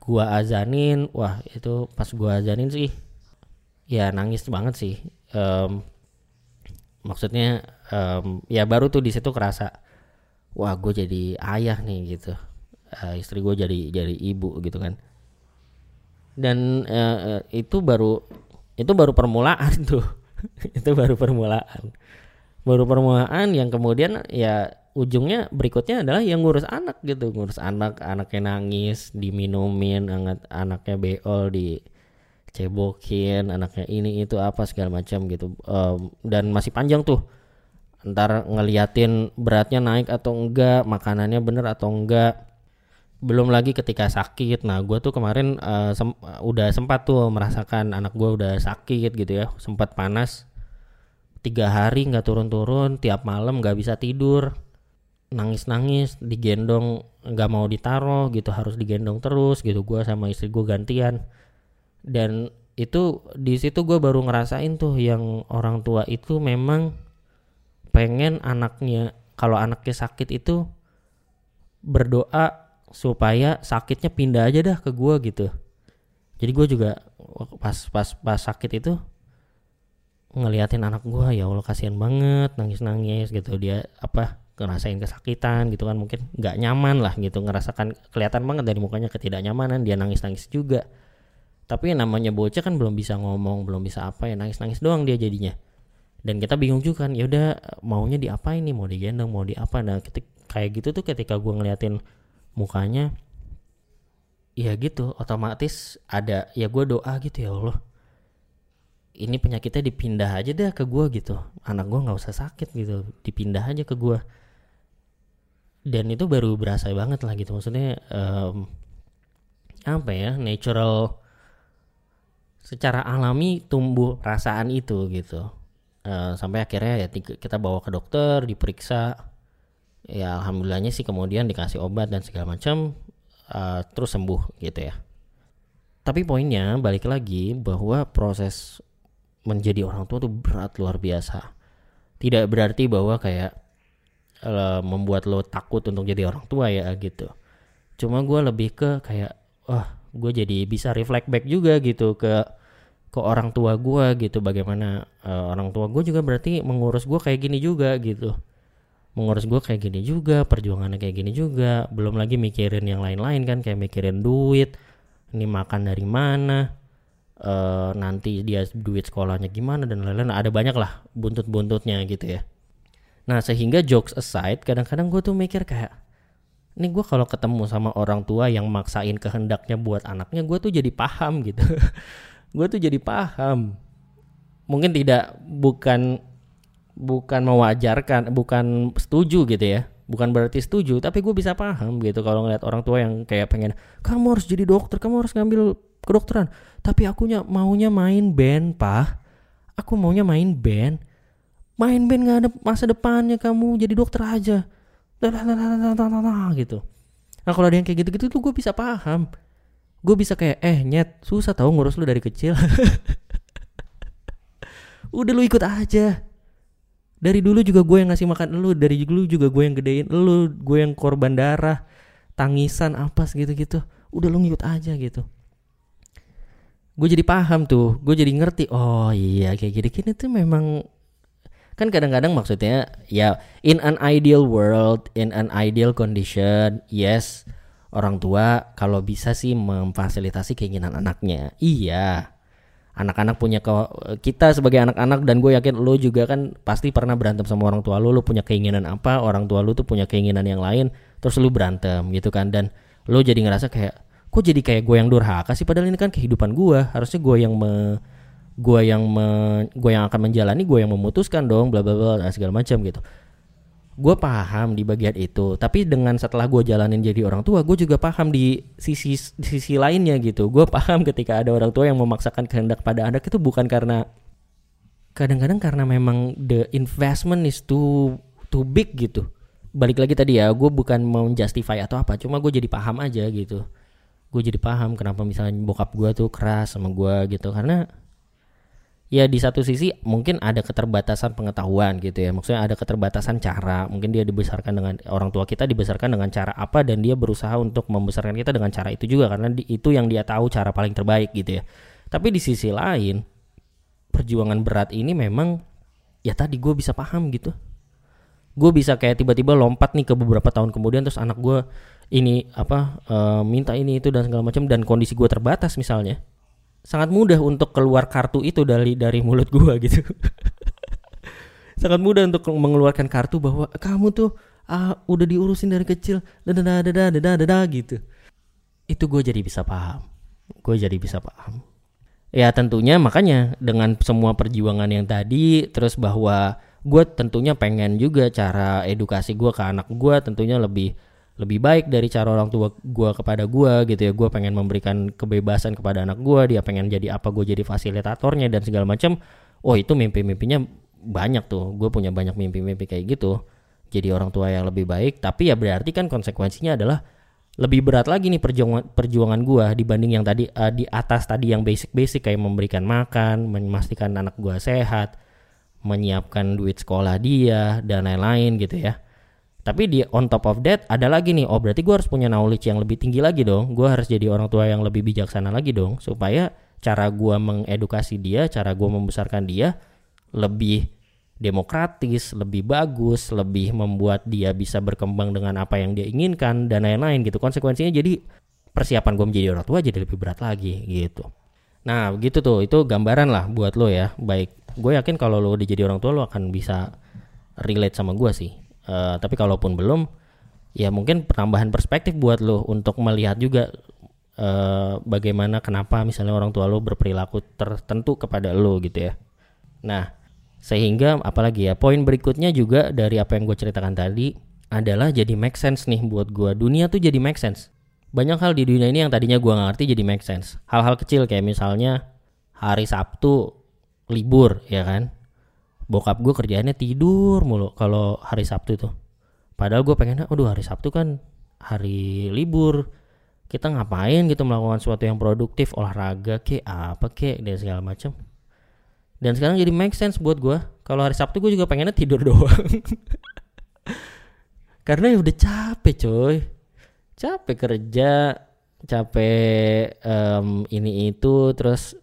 gua azanin wah itu pas gua azanin sih ya nangis banget sih. Em, maksudnya em, ya baru tuh di situ kerasa wah gue jadi ayah nih gitu. Eh, istri gue jadi jadi ibu gitu kan. Dan eh, itu baru itu baru permulaan tuh. Itu baru permulaan. Baru permulaan yang kemudian ya ujungnya berikutnya adalah yang ngurus anak gitu. Ngurus anak anaknya nangis diminumin anak anaknya beol di cebokin anaknya ini itu apa segala macam gitu. Em, dan masih panjang tuh. Ntar ngeliatin beratnya naik atau enggak makanannya bener atau enggak. Belum lagi ketika sakit. Nah gue tuh kemarin eh, sem- udah sempat tuh merasakan anak gue udah sakit gitu ya. Sempat panas. Tiga hari nggak turun-turun tiap malam nggak bisa tidur nangis-nangis digendong nggak mau ditaruh gitu harus digendong terus gitu. Gue sama istri gue gantian. Dan itu di situ gue baru ngerasain tuh yang orang tua itu memang pengen anaknya kalau anaknya sakit itu berdoa supaya sakitnya pindah aja dah ke gue gitu. Jadi gue juga pas pas pas sakit itu ngeliatin anak gue ya allah kasihan banget nangis nangis gitu. Dia apa ngerasain kesakitan gitu kan mungkin nggak nyaman lah gitu ngerasakan kelihatan banget dari mukanya ketidaknyamanan dia nangis nangis juga. Tapi yang namanya bocah kan belum bisa ngomong belum bisa apa ya nangis nangis doang dia jadinya. Dan kita bingung juga kan ya udah maunya diapain nih mau digendong mau di apa. Nah ketik, kayak gitu tuh ketika gue ngeliatin mukanya ya gitu otomatis ada ya gue doa gitu ya Allah ini penyakitnya dipindah aja deh ke gue gitu. Anak gue nggak usah sakit gitu dipindah aja ke gue dan itu baru berasa banget lah gitu. Maksudnya em, apa ya natural secara alami tumbuh perasaan itu gitu. Eh, sampai akhirnya ya kita bawa ke dokter diperiksa. Ya alhamdulillahnya sih kemudian dikasih obat dan segala macam eh, terus sembuh gitu ya. Tapi poinnya balik lagi bahwa proses menjadi orang tua tuh berat luar biasa. Tidak berarti bahwa kayak eh, membuat lo takut untuk jadi orang tua ya gitu. Cuma gue lebih ke kayak wah gue jadi bisa reflect back juga gitu ke ke orang tua gue gitu. Bagaimana eh, orang tua gue juga berarti mengurus gue kayak gini juga gitu. Mengurus gue kayak gini juga perjuangannya kayak gini juga. Belum lagi mikirin yang lain-lain kan kayak mikirin duit ini makan dari mana eh nanti dia duit sekolahnya gimana dan lain-lain. Ada banyak lah buntut-buntutnya gitu ya nah sehingga jokes aside kadang-kadang gue tuh mikir kayak ini gue kalau ketemu sama orang tua yang maksain kehendaknya buat anaknya gue tuh jadi paham gitu. Gue tuh jadi paham. Mungkin tidak bukan bukan mewajarkan bukan setuju gitu ya. Bukan berarti setuju tapi gue bisa paham gitu kalau ngeliat orang tua yang kayak pengen kamu harus jadi dokter kamu harus ngambil kedokteran. Tapi akunya maunya main band pak aku maunya main band main band nggak ada masa depannya kamu jadi dokter aja. Lalalalalalala, gitu. Nah kalau ada yang kayak gitu-gitu tuh gue bisa paham. Gue bisa kayak eh nyet susah tau ngurus lu dari kecil. Udah lu ikut aja. Dari dulu juga gue yang ngasih makan lu dari dulu juga gue yang gedein lu gue yang korban darah tangisan apa gitu gitu udah lu ngikut aja gitu. Gue jadi paham tuh gue jadi ngerti oh iya kayak gini gini tuh memang kan kadang-kadang maksudnya ya in an ideal world in an ideal condition yes orang tua kalau bisa sih memfasilitasi keinginan anaknya. Iya anak-anak punya ke kita sebagai anak-anak dan gue yakin lo juga kan pasti pernah berantem sama orang tua lo lo punya keinginan apa orang tua lo tuh punya keinginan yang lain terus lo berantem gitu kan. Dan lo jadi ngerasa kayak kok jadi kayak gue yang durhaka sih? Padahal ini kan kehidupan gue harusnya gue yang me gue yang me, gue yang akan menjalani gue yang memutuskan dong bla bla bla segala macam gitu. Gue paham di bagian itu tapi dengan setelah gue jalanin jadi orang tua gue juga paham di sisi di sisi lainnya gitu. Gue paham ketika ada orang tua yang memaksakan kehendak pada anak itu bukan karena kadang-kadang karena memang the investment is too too big gitu. Balik lagi tadi ya gue bukan mau justify atau apa cuma gue jadi paham aja gitu. Gue jadi paham kenapa misalnya bokap gue tuh keras sama gue gitu karena ya di satu sisi mungkin ada keterbatasan pengetahuan gitu ya. Maksudnya ada keterbatasan cara. Mungkin dia dibesarkan dengan orang tua kita dibesarkan dengan cara apa dan dia berusaha untuk membesarkan kita dengan cara itu juga. Karena di, itu yang dia tahu cara paling terbaik gitu ya. Tapi di sisi lain perjuangan berat ini memang ya tadi gue bisa paham gitu. Gue bisa kayak tiba-tiba lompat nih ke beberapa tahun kemudian terus anak gue ini apa uh, minta ini itu dan segala macam dan kondisi gue terbatas misalnya sangat mudah untuk keluar kartu itu dari dari mulut gua gitu. sangat mudah untuk mengeluarkan kartu bahwa kamu tuh ah, udah diurusin dari kecil, dada dada dada dada gitu. Itu gue jadi bisa paham. Gue jadi bisa paham. Ya tentunya makanya dengan semua perjuangan yang tadi, terus bahwa gue tentunya pengen juga cara edukasi gue ke anak gue tentunya lebih lebih baik dari cara orang tua gue kepada gue gitu ya. Gue pengen memberikan kebebasan kepada anak gue dia pengen jadi apa gue jadi fasilitatornya dan segala macam oh itu mimpi-mimpinya banyak tuh. Gue punya banyak mimpi-mimpi kayak gitu. Jadi orang tua yang lebih baik. Tapi ya berarti kan konsekuensinya adalah lebih berat lagi nih perjuangan perjuangan gue dibanding yang tadi uh, di atas tadi yang basic-basic kayak memberikan makan memastikan anak gue sehat menyiapkan duit sekolah dia dan lain-lain gitu ya tapi di on top of that ada lagi nih, oh berarti gue harus punya knowledge yang lebih tinggi lagi dong. Gue harus jadi orang tua yang lebih bijaksana lagi dong, supaya cara gue mengedukasi dia, cara gue membesarkan dia lebih demokratis, lebih bagus, lebih membuat dia bisa berkembang dengan apa yang dia inginkan dan lain-lain gitu. Konsekuensinya jadi persiapan gue menjadi orang tua jadi lebih berat lagi gitu. Nah gitu tuh, itu gambaran lah buat lo ya. Baik, gue yakin kalau lo udah jadi orang tua lo akan bisa relate sama gue sih Uh, tapi kalaupun belum, ya mungkin penambahan perspektif buat lo untuk melihat juga uh, bagaimana kenapa misalnya orang tua lo berperilaku tertentu kepada lo gitu ya. Nah, sehingga apalagi ya poin berikutnya juga dari apa yang gue ceritakan tadi adalah jadi make sense nih buat gue. Dunia tuh jadi make sense. Banyak hal di dunia ini yang tadinya gue gak ngerti jadi make sense. Hal-hal kecil kayak misalnya hari Sabtu libur ya kan bokap gue kerjaannya tidur mulu kalau hari Sabtu tuh. Padahal gue pengen aduh hari Sabtu kan hari libur. Kita ngapain gitu melakukan sesuatu yang produktif? Olahraga ke apa ke dan segala macam dan sekarang jadi make sense buat gue kalau hari Sabtu gue juga pengennya tidur doang. Karena ya udah capek coy. Capek kerja capek um, ini itu terus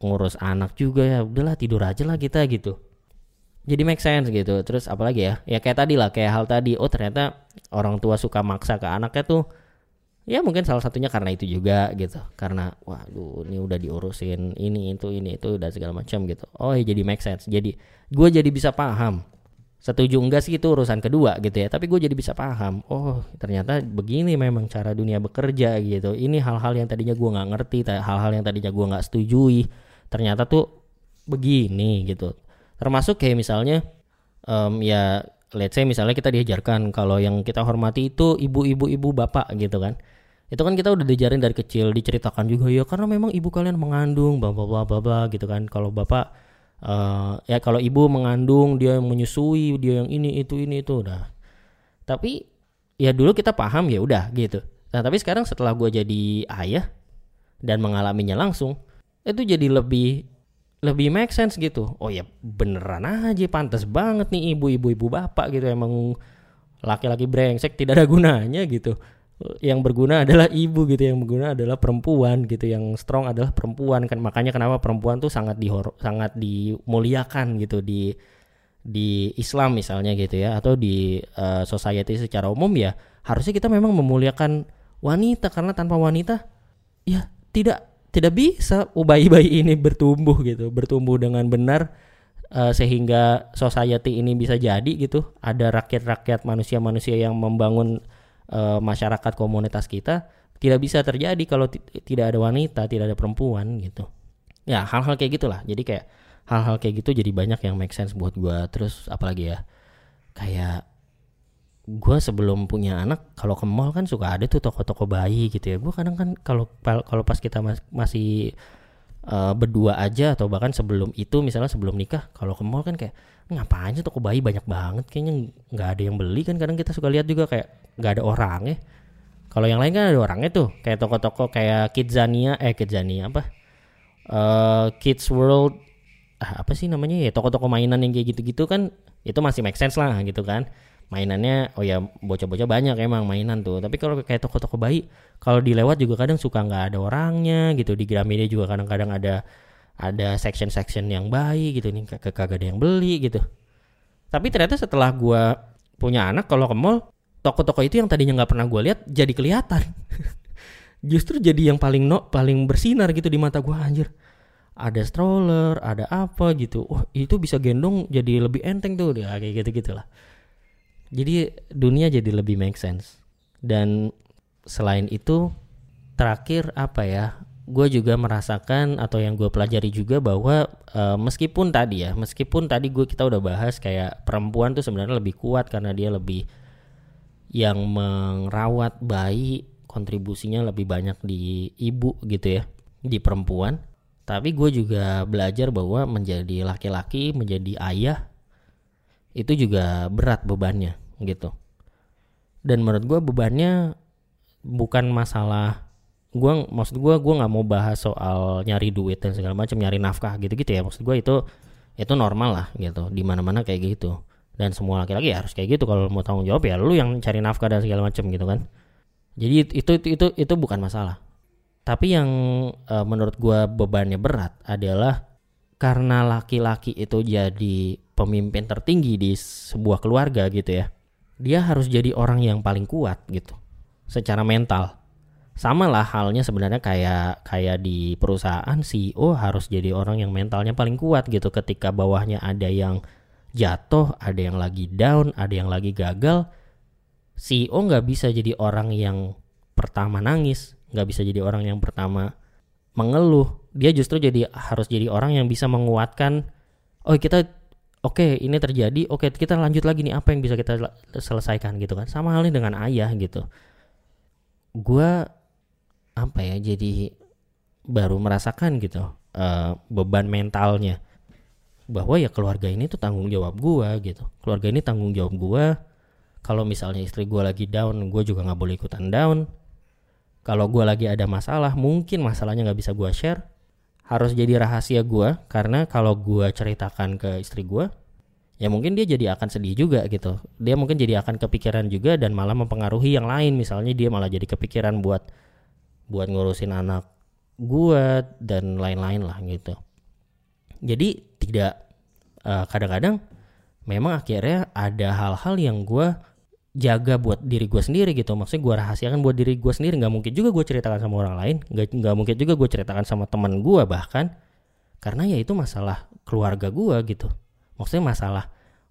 ngurus anak juga ya. Udahlah tidur aja lah kita gitu jadi make sense gitu. Terus apalagi ya? Ya kayak tadi lah kayak hal tadi. Oh ternyata orang tua suka maksa ke anaknya tuh ya mungkin salah satunya karena itu juga gitu. Karena waduh ini udah diurusin ini itu ini itu dan segala macam gitu. Oh ya jadi make sense. Jadi gue jadi bisa paham. Setuju enggak sih itu urusan kedua gitu ya? Tapi gue jadi bisa paham. Oh ternyata begini memang cara dunia bekerja gitu. Ini hal-hal yang tadinya gue nggak ngerti hal-hal yang tadinya gue nggak setujui ternyata tuh begini gitu termasuk kayak misalnya um, ya let's say misalnya kita diajarkan kalau yang kita hormati itu ibu-ibu ibu bapak gitu kan. Itu kan kita udah diajarin dari kecil diceritakan juga ya karena memang ibu kalian mengandung bla bla bla bla gitu kan. Kalau bapak uh, ya kalau ibu mengandung dia yang menyusui dia yang ini itu ini itu udah. Tapi ya dulu kita paham ya udah gitu. Nah tapi sekarang setelah gue jadi ayah dan mengalaminya langsung itu jadi lebih lebih make sense gitu. Oh ya beneran aja pantas banget nih ibu-ibu ibu bapak gitu emang laki-laki brengsek tidak ada gunanya gitu. Yang berguna adalah ibu gitu, yang berguna adalah perempuan gitu, yang strong adalah perempuan kan makanya kenapa perempuan tuh sangat dihor sangat dimuliakan gitu di di Islam misalnya gitu ya atau di uh, society secara umum ya harusnya kita memang memuliakan wanita karena tanpa wanita ya tidak tidak bisa bayi-bayi ini bertumbuh gitu, bertumbuh dengan benar uh, sehingga society ini bisa jadi gitu. Ada rakyat-rakyat manusia-manusia yang membangun uh, masyarakat komunitas kita tidak bisa terjadi kalau tidak ada wanita, tidak ada perempuan gitu. Ya hal-hal kayak gitulah. Jadi kayak hal-hal kayak gitu jadi banyak yang make sense buat gue. Terus apalagi ya kayak gue sebelum punya anak kalau ke mall kan suka ada tuh toko-toko bayi gitu ya. Gue kadang kan kalau kalau pas kita mas, masih uh, berdua aja atau bahkan sebelum itu misalnya sebelum nikah kalau ke mall kan kayak ngapain sih toko bayi? Banyak banget kayaknya nggak ada yang beli. Kan kadang kita suka lihat juga kayak nggak ada orangnya. Kalau yang lain kan ada orangnya tuh kayak toko-toko kayak Kidzania eh Kidzania apa? Uh, Kids World ah, apa sih namanya ya toko-toko mainan yang kayak gitu-gitu kan itu masih make sense lah gitu kan mainannya oh ya bocah-bocah banyak emang mainan tuh. Tapi kalau kayak toko-toko bayi kalau dilewat juga kadang suka nggak ada orangnya gitu. Di Gramedia juga kadang-kadang ada ada section-section yang bayi gitu nih kagak ada yang beli gitu. Tapi ternyata setelah gua punya anak kalau ke mall toko-toko itu yang tadinya nggak pernah gue lihat jadi kelihatan. Justru jadi yang paling no paling bersinar gitu di mata gue anjir. Ada stroller ada apa gitu. Oh itu bisa gendong jadi lebih enteng tuh. Ya kayak gitu gitulah jadi dunia jadi lebih make sense. Dan selain itu terakhir apa ya gue juga merasakan atau yang gue pelajari juga bahwa uh, meskipun tadi ya meskipun tadi gue kita udah bahas kayak perempuan tuh sebenarnya lebih kuat karena dia lebih yang merawat bayi kontribusinya lebih banyak di ibu gitu ya di perempuan. Tapi gue juga belajar bahwa menjadi laki-laki menjadi ayah itu juga berat bebannya gitu. Dan menurut gue bebannya bukan masalah gue maksud gue gue nggak mau bahas soal nyari duit dan segala macam nyari nafkah gitu gitu ya. Maksud gue itu itu normal lah gitu. Di mana mana kayak gitu. Dan semua laki-laki ya harus kayak gitu. Kalau mau tanggung jawab ya lu yang cari nafkah dan segala macam gitu kan. Jadi itu itu itu itu bukan masalah. Tapi yang uh, menurut gua bebannya berat adalah karena laki-laki itu jadi pemimpin tertinggi di sebuah keluarga gitu ya. Dia harus jadi orang yang paling kuat gitu secara mental. Sama lah halnya sebenarnya kayak kayak di perusahaan CEO harus jadi orang yang mentalnya paling kuat gitu ketika bawahnya ada yang jatuh, ada yang lagi down, ada yang lagi gagal CEO nggak bisa jadi orang yang pertama nangis, nggak bisa jadi orang yang pertama mengeluh. Dia justru jadi harus jadi orang yang bisa menguatkan. Oh kita oke okay, ini terjadi, oke okay, kita lanjut lagi nih apa yang bisa kita selesaikan gitu kan. Sama halnya dengan ayah gitu. Gua apa ya jadi baru merasakan gitu uh, beban mentalnya bahwa ya keluarga ini tuh tanggung jawab gua gitu. Keluarga ini tanggung jawab gua kalau misalnya istri gue lagi down gue juga nggak boleh ikutan down kalau gue lagi ada masalah mungkin masalahnya nggak bisa gue share harus jadi rahasia gue karena kalau gue ceritakan ke istri gue ya mungkin dia jadi akan sedih juga gitu. Dia mungkin jadi akan kepikiran juga dan malah mempengaruhi yang lain. Misalnya dia malah jadi kepikiran buat buat ngurusin anak gue dan lain-lain lah gitu. Jadi tidak uh, kadang-kadang memang akhirnya ada hal-hal yang gue jaga buat diri gue sendiri gitu. Maksudnya gue rahasiakan buat diri gue sendiri. Nggak mungkin juga gue ceritakan sama orang lain. Nggak nggak mungkin juga gue ceritakan sama teman gue bahkan. Karena ya itu masalah keluarga gue gitu. Maksudnya masalah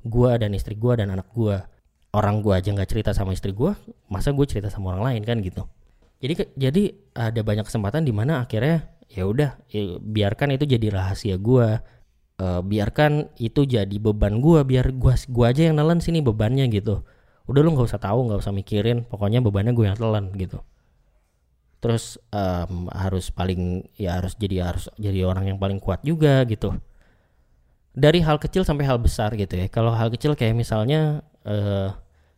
gue dan istri gue dan anak gue orang gue aja nggak cerita sama istri gue masa gue cerita sama orang lain kan gitu. Jadi jadi ada banyak kesempatan di mana akhirnya ya udah ya, biarkan itu jadi rahasia gue uh, biarkan itu jadi beban gue biar gue gua aja yang nelen sini bebannya gitu udah lu nggak usah tahu nggak usah mikirin pokoknya bebannya gue yang telan gitu. Terus um, harus paling ya harus jadi harus jadi orang yang paling kuat juga gitu. Dari hal kecil sampai hal besar gitu ya. Kalau hal kecil kayak misalnya uh,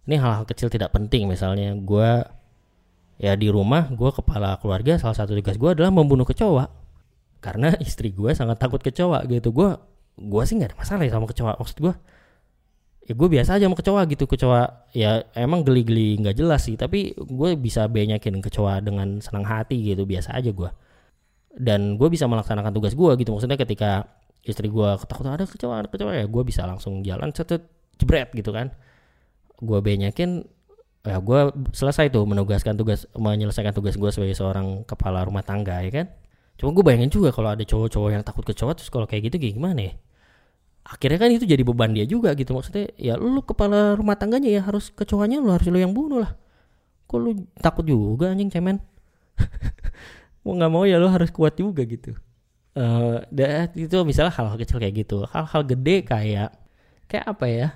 ini hal-hal kecil tidak penting. Misalnya gue ya di rumah gue kepala keluarga salah satu tugas gue adalah membunuh kecoa. Karena istri gue sangat takut kecoa gitu. Gue gue sih nggak ada masalah ya sama kecoa maksud gue ya gue biasa aja sama kecoa gitu kecoa ya emang geli-geli nggak jelas sih tapi gue bisa banyakin kecoa dengan senang hati gitu biasa aja gue dan gue bisa melaksanakan tugas gue gitu maksudnya ketika istri gue ketakutan ada kecoa ada kecoa ya gue bisa langsung jalan cetet jebret gitu kan. Gue banyakin ya gue selesai tuh menugaskan tugas menyelesaikan tugas gue sebagai seorang kepala rumah tangga ya kan. Cuma gue bayangin juga kalau ada cowok-cowok yang takut kecoa terus kalau kayak gitu gimana ya akhirnya kan itu jadi beban dia juga gitu. Maksudnya ya lu kepala rumah tangganya ya harus kecoanya lu harus lu yang bunuh lah. Kok lu takut juga anjing cemen? Mau nggak mau ya lu harus kuat juga gitu. Uh, itu misalnya hal-hal kecil kayak gitu. Hal-hal gede kayak kayak apa ya?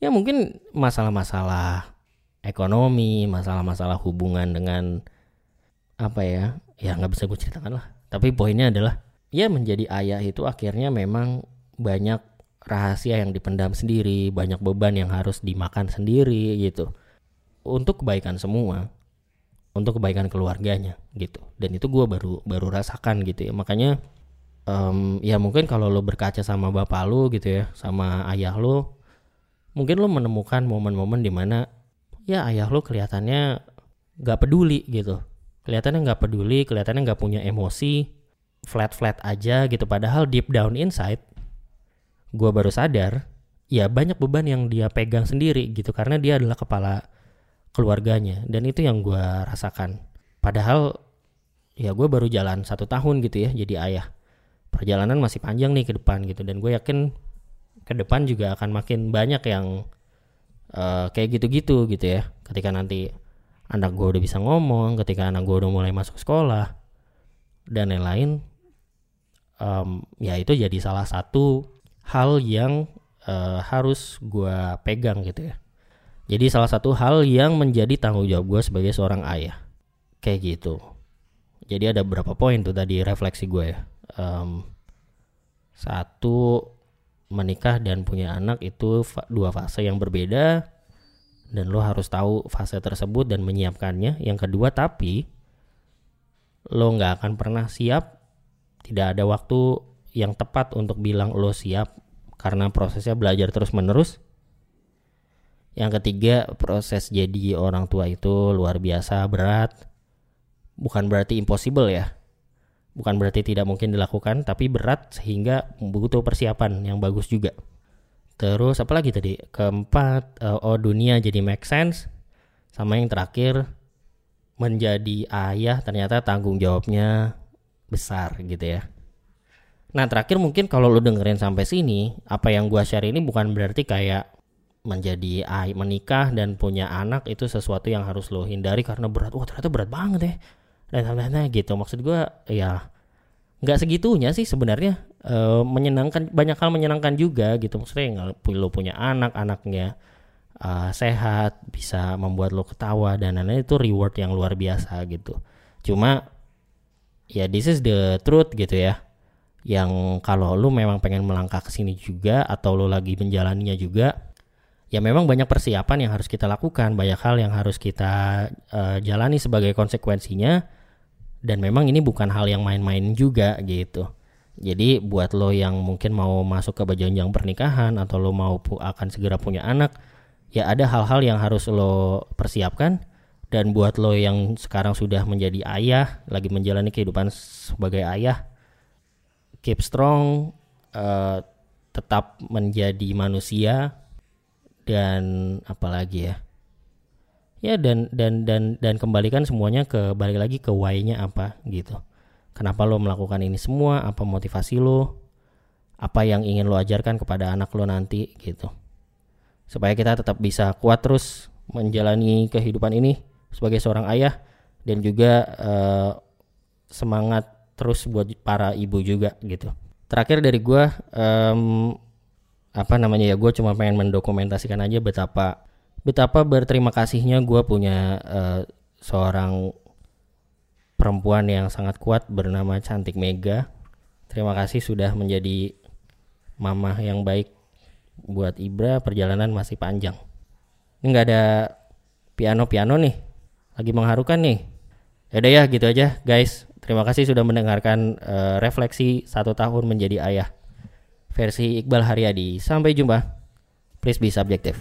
Ya mungkin masalah-masalah ekonomi masalah-masalah hubungan dengan apa ya? Ya nggak bisa gue ceritakan lah. Tapi poinnya adalah ya menjadi ayah itu akhirnya memang banyak rahasia yang dipendam sendiri, banyak beban yang harus dimakan sendiri gitu. Untuk kebaikan semua, untuk kebaikan keluarganya gitu. Dan itu gue baru baru rasakan gitu ya. Makanya um, ya mungkin kalau lo berkaca sama bapak lo gitu ya sama ayah lo mungkin lo menemukan momen-momen di mana ya ayah lo kelihatannya nggak peduli gitu kelihatannya nggak peduli kelihatannya nggak punya emosi flat flat aja gitu padahal deep down inside gue baru sadar ya banyak beban yang dia pegang sendiri gitu karena dia adalah kepala keluarganya dan itu yang gue rasakan. Padahal ya gue baru jalan satu tahun gitu ya jadi ayah. Perjalanan masih panjang nih ke depan gitu dan gue yakin ke depan juga akan makin banyak yang uh, kayak gitu-gitu gitu ya. Ketika nanti anak gue udah bisa ngomong ketika anak gue udah mulai masuk sekolah dan lain-lain um, ya itu jadi salah satu hal yang uh, harus gue pegang gitu ya. Jadi salah satu hal yang menjadi tanggung jawab gue sebagai seorang ayah. Kayak gitu. Jadi ada beberapa poin tuh tadi refleksi gue ya. Um, satu menikah dan punya anak itu dua fase yang berbeda dan lo harus tahu fase tersebut dan menyiapkannya. Yang kedua, tapi lo nggak akan pernah siap, tidak ada waktu yang tepat untuk bilang lo siap karena prosesnya belajar terus menerus. Yang ketiga, proses jadi orang tua itu luar biasa berat. Bukan berarti impossible ya. Bukan berarti tidak mungkin dilakukan, tapi berat sehingga butuh persiapan yang bagus juga. Terus apa lagi tadi? Keempat, uh, oh dunia jadi make sense. Sama yang terakhir, menjadi ayah ternyata tanggung jawabnya besar gitu ya. Nah terakhir mungkin kalau lu dengerin sampai sini, apa yang gua share ini bukan berarti kayak menjadi menikah dan punya anak itu sesuatu yang harus lo hindari karena berat. Wah ternyata berat banget ya. Dan lain-lain gitu. Maksud gua ya nggak segitunya sih sebenarnya uh, menyenangkan banyak hal menyenangkan juga gitu maksudnya lo punya anak anaknya uh, sehat bisa membuat lo ketawa dan lain-lain itu reward yang luar biasa gitu cuma ya this is the truth gitu ya yang kalau lo memang pengen melangkah ke sini juga atau lo lagi menjalaninya juga ya memang banyak persiapan yang harus kita lakukan banyak hal yang harus kita uh, jalani sebagai konsekuensinya. Dan memang ini bukan hal yang main-main juga gitu. Jadi buat lo yang mungkin mau masuk ke jenjang pernikahan atau lo mau pu akan segera punya anak ya ada hal-hal yang harus lo persiapkan. Dan buat lo yang sekarang sudah menjadi ayah lagi menjalani kehidupan sebagai ayah keep strong uh, tetap menjadi manusia dan apalagi ya? Ya dan dan dan dan kembalikan semuanya ke balik lagi ke why-nya apa gitu. Kenapa lo melakukan ini semua? Apa motivasi lo? Apa yang ingin lo ajarkan kepada anak lo nanti gitu. Supaya kita tetap bisa kuat terus menjalani kehidupan ini sebagai seorang ayah dan juga uh, semangat terus buat para ibu juga gitu terakhir dari gue um, apa namanya ya gue cuma pengen mendokumentasikan aja betapa betapa berterima kasihnya gue punya uh, seorang perempuan yang sangat kuat bernama Cantik Mega. Terima kasih sudah menjadi mama yang baik buat Ibra. Perjalanan masih panjang. Ini nggak ada piano-piano nih, lagi mengharukan nih. Yaudah ya gitu aja guys. Terima kasih sudah mendengarkan uh, refleksi satu tahun menjadi ayah versi Iqbal Haryadi. Sampai jumpa. Please be subjective.